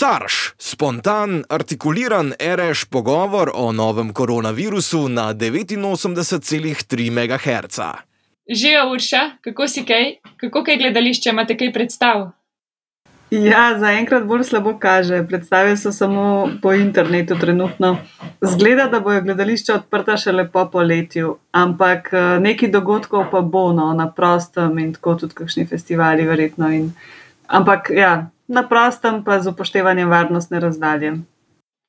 Sarš, spontan, artikuliran, reš pogovor o novem koronavirusu na 89,3 MHz. Živijo, Urša, kako si kaj, kako kaj gledališče, imate kaj predstav? Ja, zaenkrat bolj slabo kaže. Predstave so samo po internetu trenutno. Zgleda, da bojo gledališča odprta šele po poletju, ampak eh, neki dogodkov pa bo no, na prostem in tako tudi kakšni festivali, verjetno. In, ampak ja, na prostem, pa z upoštevanjem varnostne razdalje.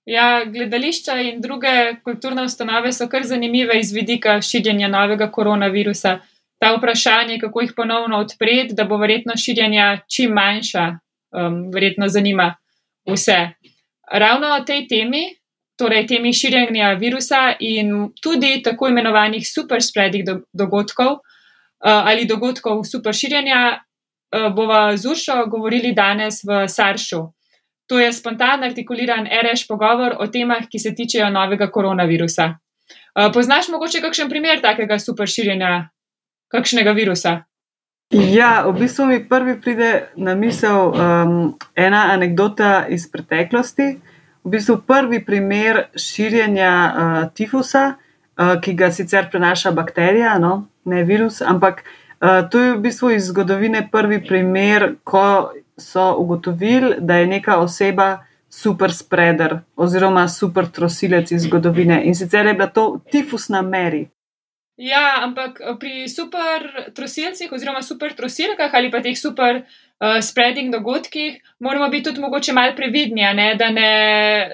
Ja, gledališča in druge kulturne ustanove so kar zanimive iz vidika širjenja novega koronavirusa. Ta vprašanje, kako jih ponovno odpreti, da bo verjetno širjenja čim manjša, um, verjetno zanima vse. Ravno o tej temi, torej temi širjenja virusa in tudi tako imenovanih superspredih dogodkov uh, ali dogodkov superširjenja, Eh, bova z Uršo govorili danes v Saršu. To je spontan artikuliran RŠ pogovor o temah, ki se tičejo novega koronavirusa. Eh, poznaš mogoče kakšen primer takega super širjenja, kakšnega virusa? Ja, v bistvu mi prvi pride na misel um, ena anekdota iz preteklosti. V bistvu prvi primer širjenja uh, tifusa, uh, ki ga sicer prenaša bakterija, no, ne virus, ampak uh, Eh, to je v bistvu iz zgodovine prvi primer, ko so ugotovili, da je neka oseba super spreader oziroma super trosilec iz zgodovine. In sicer je bila to tifus na meri. Ja, ampak eh, pri super trosilcih oziroma super trosilkah ali pa teh super uh, spreading dogodkih moramo biti tudi mogoče malo previdni, ne? Da, ne,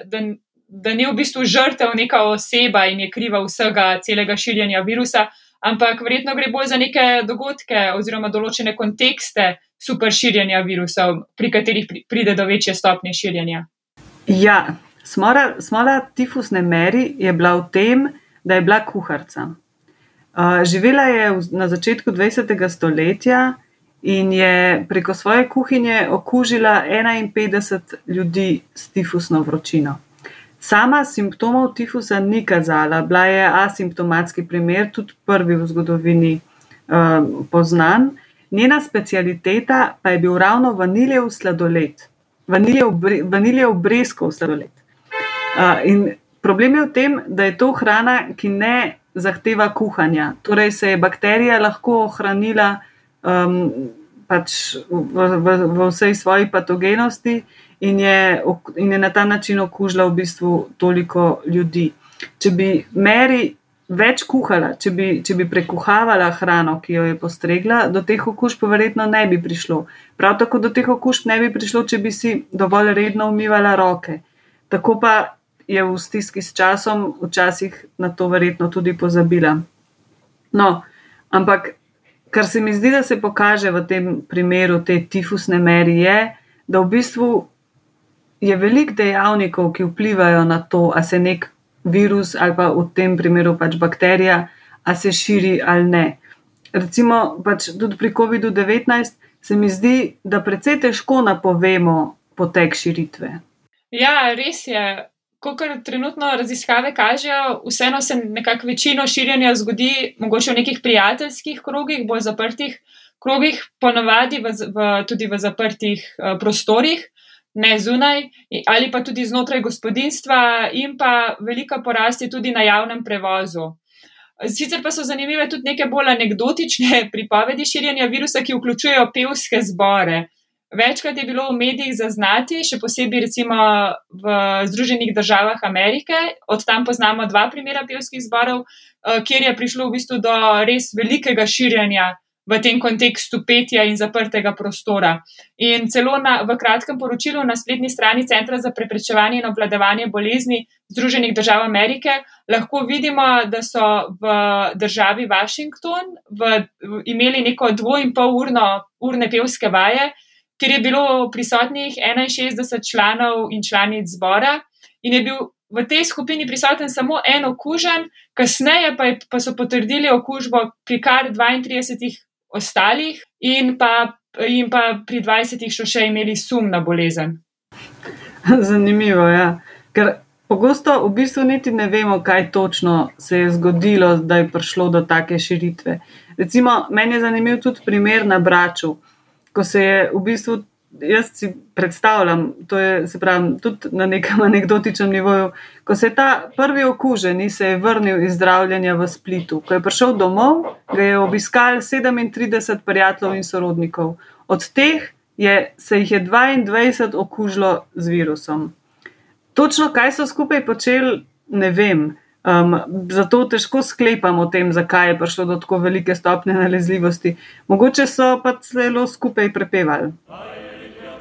da, da ni v bistvu žrtev neka oseba in je kriva vsega celega širjenja virusa ampak verjetno gre bolj za neke dogodke oziroma določene kontekste super širjenja virusov, pri katerih pride do večje stopnje širjenja. Ja, smola, smola tifusne meri je bila v tem, da je bila kuharica. Uh, živela je v, na začetku 20. stoletja in je preko svoje kuhinje okužila 51 ljudi s tifusno vročino. Sama simptomov tifusa ni kazala, bila je asimptomatski primer, tudi prvi v zgodovini um, poznan. Njena specialiteta pa je bil ravno vaniljev sladoled, vaniljev breskov sladoled. Uh, problem je v tem, da je to hrana, ki ne zahteva kuhanja. Torej se je bakterija lahko ohranila um, pač v, v, v vsej svoji patogenosti in je, in je na ta način okužila v bistvu toliko ljudi. Če bi Meri več kuhala, če bi, če bi prekuhavala hrano, ki jo je postregla, do teh okužb verjetno ne bi prišlo. Prav tako do teh okužb ne bi prišlo, če bi si dovolj redno umivala roke. Tako pa je v stiski s časom včasih na to verjetno tudi pozabila. No, ampak kar se mi zdi, da se pokaže v tem primeru te tifusne meri, je, da v bistvu je veliko dejavnikov, ki vplivajo na to, ali se nek virus ali pa v tem primeru pač bakterija, ali se širi ali ne. Recimo, pač tudi pri COVID-19 se mi zdi, da precej težko napovemo potek širitve. Ja, res je. Kot trenutno raziskave kažejo, vseeno se nekako večino širjenja zgodi, mogoče v nekih prijateljskih krogih, bolj zaprtih krogih, ponovadi v, v, tudi v zaprtih uh, prostorih ne zunaj, ali pa tudi znotraj gospodinstva, in pa velika porast je tudi na javnem prevozu. Sicer pa so zanimive tudi neke bolj anekdotične pripovedi širjenja virusa, ki vključujejo pevske zbore. Večkrat je bilo v medijih zaznati, še posebej recimo v Združenih državah Amerike, od tam poznamo dva primera pevskih zborov, eh, kjer je prišlo v bistvu do res velikega širjenja v tem kontekstu petja in zaprtega prostora. In celo na, v kratkem poročilu na spletni strani Centra za preprečevanje in obvladovanje bolezni Združenih držav Amerike lahko vidimo, da so v državi Washington v, v, imeli neko dvo in pol urno, urne pevske vaje, kjer je bilo prisotnih 61 članov in članic zbora in je bil. V tej skupini prisoten samo en okužen, kasneje pa, je, pa so potrdili okužbo pri kar 32 ostalih, in pa, in pa pri 20-ih so še imeli sum na bolezen. Zanimivo je, ja. ker pogosto v bistvu niti ne vemo, kaj točno se je zgodilo, da je prišlo do take širitve. Recimo, meni je zanimiv tudi primer na Braču, ko se je v bistvu jaz si predstavljam, to je se pravi tudi na nekem anekdotičnem nivoju, ko se je ta prvi okuženi se je vrnil iz zdravljenja v Splitu. Ko je prišel domov, ga je obiskal 37 prijateljev in sorodnikov. Od teh je, se jih je 22 okužilo z virusom. Točno kaj so skupaj počeli, ne vem. Um, zato težko sklepam o tem, zakaj je prišlo do tako velike stopnje nalezljivosti. Mogoče so pa celo skupaj prepevali.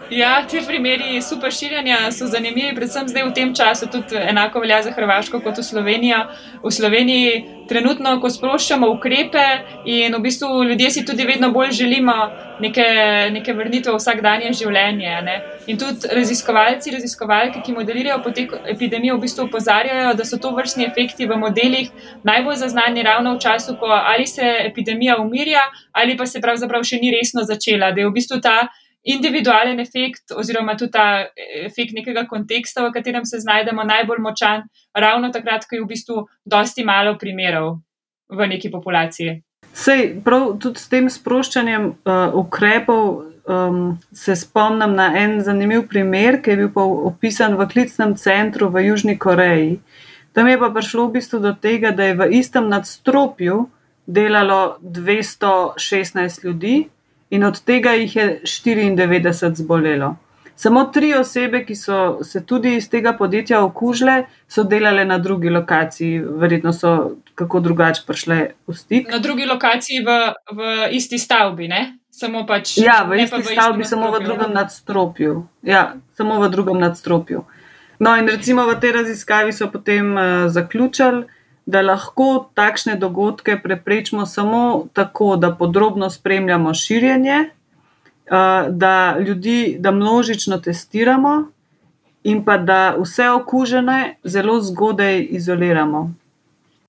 Ja, ti primeri super širjenja so zanimivi, predvsem zdaj v tem času, tudi enako velja za Hrvaško kot v Sloveniji. V Sloveniji trenutno, ko sproščamo ukrepe in v bistvu ljudje si tudi vedno bolj želimo neke, neke vrnitve v vsakdanje življenje. Ne? In tudi raziskovalci, raziskovalke, ki modelirajo potek epidemije, v bistvu opozarjajo, da so to vrstni efekti v modelih najbolj zaznani ravno v času, ko ali se epidemija umirja, ali pa se pravzaprav še ni resno začela. Da je v bistvu ta individualen efekt, oziroma tudi ta efekt nekega konteksta, v katerem se znajdemo, najbolj močan, ravno takrat, ko je v bistvu dosti malo primerov v neki populaciji. Sej, prav tudi s tem sproščanjem uh, ukrepov um, se spomnim na en zanimiv primer, ki je bil opisan v klicnem centru v Južni Koreji. Tam je pa prišlo v bistvu do tega, da je v istem nadstropju delalo 216 ljudi, in od tega jih je 94 zbolelo. Samo tri osebe, ki so se tudi iz tega podjetja okužile, so delale na drugi lokaciji, verjetno so kako drugače prišle v stik. Na drugi lokaciji v, v isti stavbi, ne? Samo pač. Ja, v isti v stavbi, samo v drugem nadstropju. Ja, samo v drugem nadstropju. No, in recimo v tej raziskavi so potem uh, zaključili, da lahko takšne dogodke preprečimo samo tako, da podrobno spremljamo širjenje, da ljudi, da množično testiramo in pa da vse okužene zelo zgodaj izoliramo.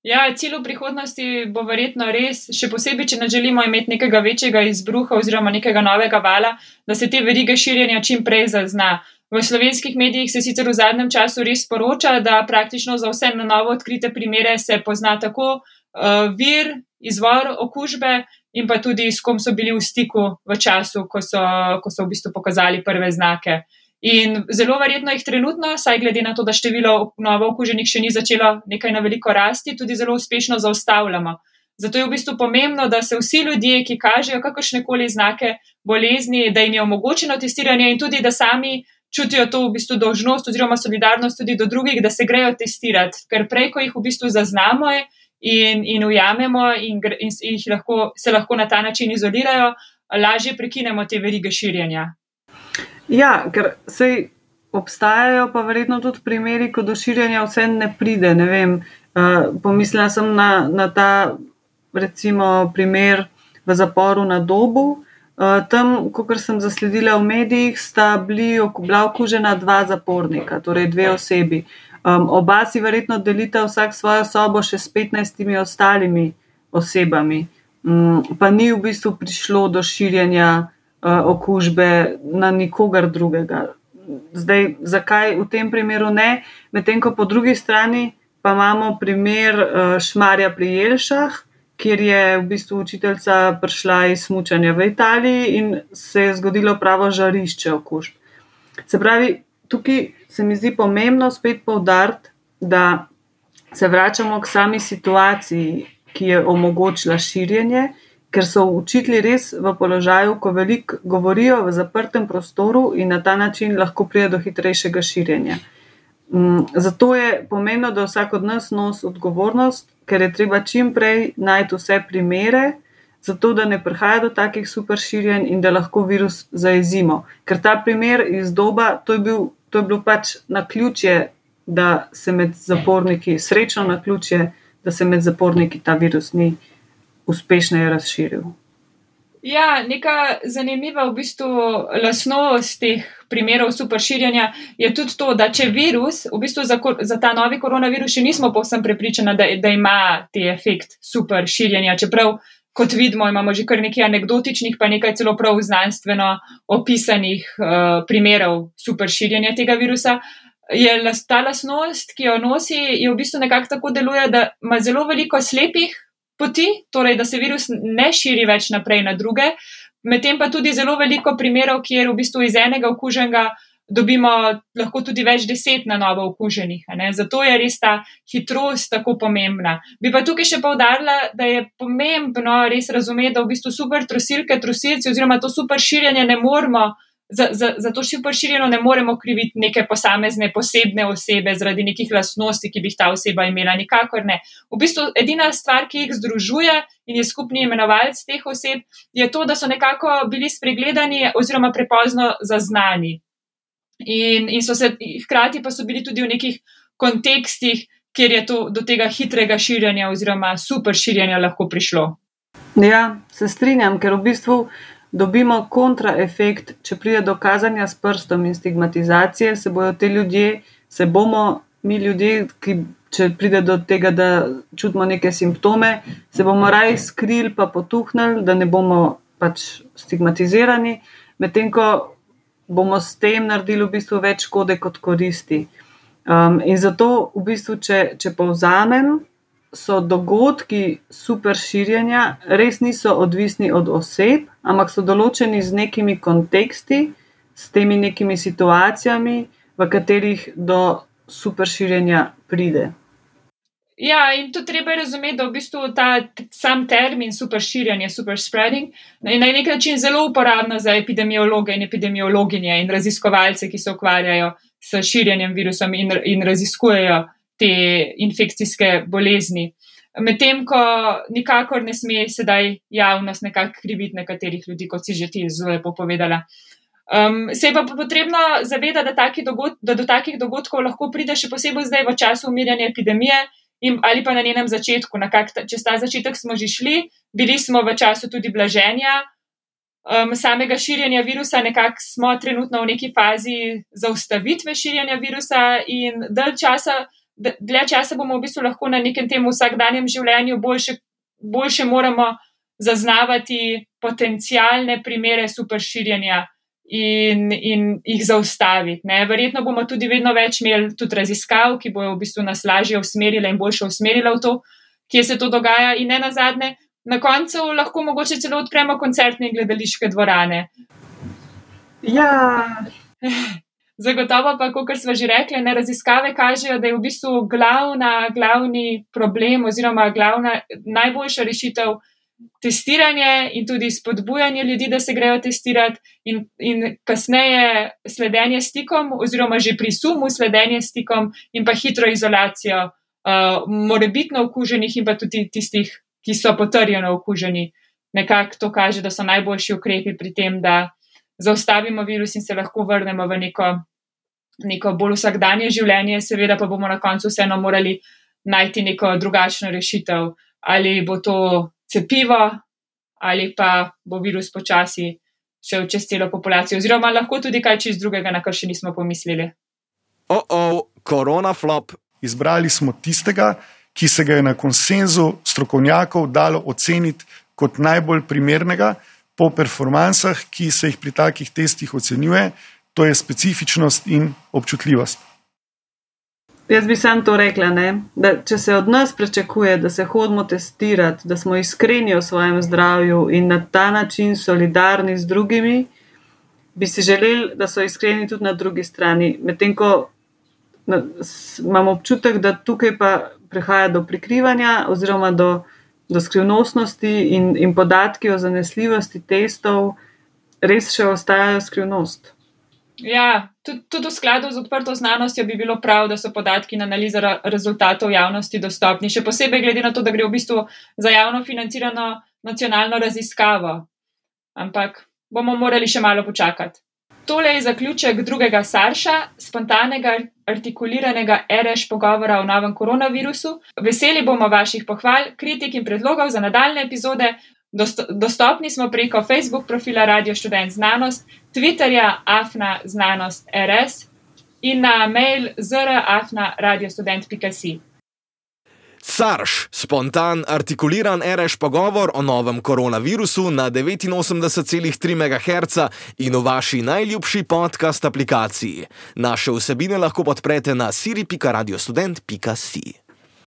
Ja, cilj v prihodnosti bo verjetno res, še posebej, če ne želimo imeti nekega večjega izbruha oziroma nekega novega vala, da se te verige širjenja čim prej zazna. V slovenskih medijih se sicer v zadnjem času res poroča, da praktično za vse na novo odkrite primere se pozna tako uh, vir, izvor okužbe in pa tudi s kom so bili v stiku v času, ko so, ko so v bistvu pokazali prve znake. In zelo verjetno jih trenutno, saj glede na to, da število novo okuženih še ni začelo nekaj na veliko rasti, tudi zelo uspešno zaustavljamo. Zato je v bistvu pomembno, da se vsi ljudje, ki kažejo kakršne koli znake bolezni, da jim je omogočeno testiranje in tudi, da sami čutijo to v bistvu dolžnost oziroma solidarnost tudi do drugih, da se grejo testirati. Ker prej, ko jih v bistvu zaznamo in, in ujamemo in, in jih lahko, se lahko na ta način izolirajo, lažje prekinemo te verige širjenja. Ja, ker se obstajajo pa verjetno tudi primeri, ko do širjenja vse ne pride. Ne vem, uh, pomislila sem na, na ta recimo primer v zaporu na dobu. Eh, tam, kot sem zasledila v medijih, sta bili, bila okužena dva zapornika, torej dve osebi. Um, oba si verjetno delita vsak svojo sobo še s 15 ostalimi osebami, um, pa ni v bistvu prišlo do širjenja uh, okužbe na nikogar drugega. Zdaj, zakaj v tem primeru ne? Medtem ko po drugi strani pa imamo primer uh, Šmarja pri Jelšah, kjer je v bistvu učiteljica prišla iz Mučanja v Italiji in se je zgodilo pravo žarišče okužb. Se pravi, tukaj se mi zdi pomembno spet povdariti, da se vračamo k sami situaciji, ki je omogočila širjenje, ker so učitelji res v položaju, ko veliko govorijo v zaprtem prostoru in na ta način lahko pride do hitrejšega širjenja. Mm, zato je pomembno, da vsak od nas nosi odgovornost, ker je treba čim prej najti vse primere, zato da ne prihaja do takih super širjenj in da lahko virus zaezimo. Ker ta primer iz doba, to je, bil, to je bilo pač na ključje, da se med zaporniki, srečno na ključje, da se med zaporniki ta virus ni uspešneje razširil. Ja, neka zanimiva v bistvu lasnost teh primerov superširjanja je tudi to, da če virus, v bistvu za, za ta novi koronavirus, še nismo povsem prepričani, da, da ima ti efekt superširjanja. Čeprav, kot vidimo, imamo že kar nekaj anekdotičnih, pa nekaj celo prav znanstveno opisanih uh, primerov superširjanja tega virusa. Je ta lasnost, ki jo nosi, je v bistvu nekako tako deluje, da ima zelo veliko slepih poti, torej da se virus ne širi več naprej na druge, medtem pa tudi zelo veliko primerov, kjer v bistvu iz enega okuženega dobimo lahko tudi več deset na novo okuženih. Zato je res ta hitrost tako pomembna. Bi pa tukaj še povdarila, da je pomembno res razumeti, da v bistvu super trosilke, trosilci oziroma to super širjenje ne moramo. Za, za, za to super širjeno ne moremo kriviti neke posamezne, posebne osebe zaradi nekih lastnosti, ki bi jih ta oseba imela. Nikakor ne. V bistvu edina stvar, ki jih združuje in je skupni imenovalec teh oseb, je to, da so nekako bili spregledani oziroma prepozno zaznani. In, in so se, hkrati pa so bili tudi v nekih kontekstih, kjer je to do tega hitrega širjenja oziroma super širjenja lahko prišlo. Ja, se strinjam, ker v bistvu dobimo kontraefekt, če pride do kazanja s prstom in stigmatizacije, se bodo te ljudje, se bomo mi ljudje, ki če pride do tega, da čutimo neke simptome, se bomo raje skrili, pa potuhnili, da ne bomo pač stigmatizirani, medtem ko bomo s tem naredili v bistvu več škode kot koristi. Um, in zato, v bistvu, če, če povzamem, so dogodki super širjenja res niso odvisni od oseb, ampak so določeni z nekimi konteksti, s temi nekimi situacijami, v katerih do super širjenja pride. Ja, in to treba razumeti, da v bistvu ta sam termin super širjenje, super spreading, je na nek način zelo uporabno za epidemiologe in epidemiologinje in raziskovalce, ki se ukvarjajo s širjenjem virusom in, in raziskujejo te infekcijske bolezni. Medtem ko nikakor ne sme sedaj javnost nekako kriviti nekaterih ljudi, kot si že ti zelo lepo povedala. Um, se je pa potrebno zavedati, da, dogod, da do takih dogodkov lahko pride še posebej zdaj v času umirjanja epidemije, in, ali pa na njenem začetku, na kak, čez ta začetek smo že šli, bili smo v času tudi blaženja um, samega širjenja virusa, nekako smo trenutno v neki fazi zaustavitve širjenja virusa in dalj časa. Dlje časa bomo v bistvu lahko na nekem tem vsakdanjem življenju boljše, boljše moramo zaznavati potencijalne primere superširjenja in, in jih zaustaviti. Ne. Verjetno bomo tudi vedno več imeli tudi raziskav, ki bojo v bistvu nas lažje usmerile in boljše usmerile v to, kje se to dogaja, in ne na zadnje, na koncu lahko mogoče celo odpremo koncertne in gledališke dvorane. Ja. Zagotovo pa, kot smo že rekli, ne, raziskave kažejo, da je v bistvu glavna, glavni problem oziroma glavna, najboljša rešitev testiranje in tudi spodbujanje ljudi, da se grejo testirati, in, in kasneje sledenje stikom, oziroma že pri sumu sledenje stikom, in pa hitro izolacijo, uh, morebitno okuženih in pa tudi tistih, ki so potrjeno okuženi. Nekako to kaže, da so najboljši ukrepi pri tem, da zaustavimo virus in se lahko vrnemo v neko, neko bolj vsakdanje življenje, seveda pa bomo na koncu vseeno morali najti neko drugačno rešitev. Ali bo to cepivo, ali pa bo virus počasi šel čez celo populacijo, oziroma lahko tudi kaj čez drugega, na kar še nismo pomislili. Oh, oh, korona flop. Izbrali smo tistega, ki se ga je na konsenzu strokovnjakov dalo oceniti kot najbolj primernega po performancah, ki se jih pri takih testih ocenjuje, to je specifičnost in občutljivost. Jaz bi sam to rekla, ne? da če se od nas pričakuje, da se hodimo testirati, da smo iskreni o svojem zdravju in na ta način solidarni z drugimi, bi si želeli, da so iskreni tudi na drugi strani. Medtem ko na, s, imam občutek, da tukaj pa prihaja do prikrivanja oziroma do, do skrivnostnosti in, in podatki o zanesljivosti testov res še ostajajo skrivnost. Ja, tudi, tudi v skladu z odprto znanostjo bi bilo prav, da so podatki in analiza rezultatov javnosti dostopni, še posebej glede na to, da gre v bistvu za javno financirano nacionalno raziskavo. Ampak bomo morali še malo počakati. Tole je zaključek drugega sarša, spontanega, artikuliranega RŠ pogovora o novem koronavirusu. Veseli bomo vaših pohval, kritik in predlogov za nadaljne epizode. Dostopni smo preko Facebook profila Radio Student Znanost, Twitterja Afna Znanost RS in na mail zrafna radiostudent.si. Sarš, spontan, artikuliran RŠ pogovor o novem koronavirusu na 89,3 MHz in v vaši najljubši podcast aplikaciji. Naše vsebine lahko podprete na siri.radiostudent.si.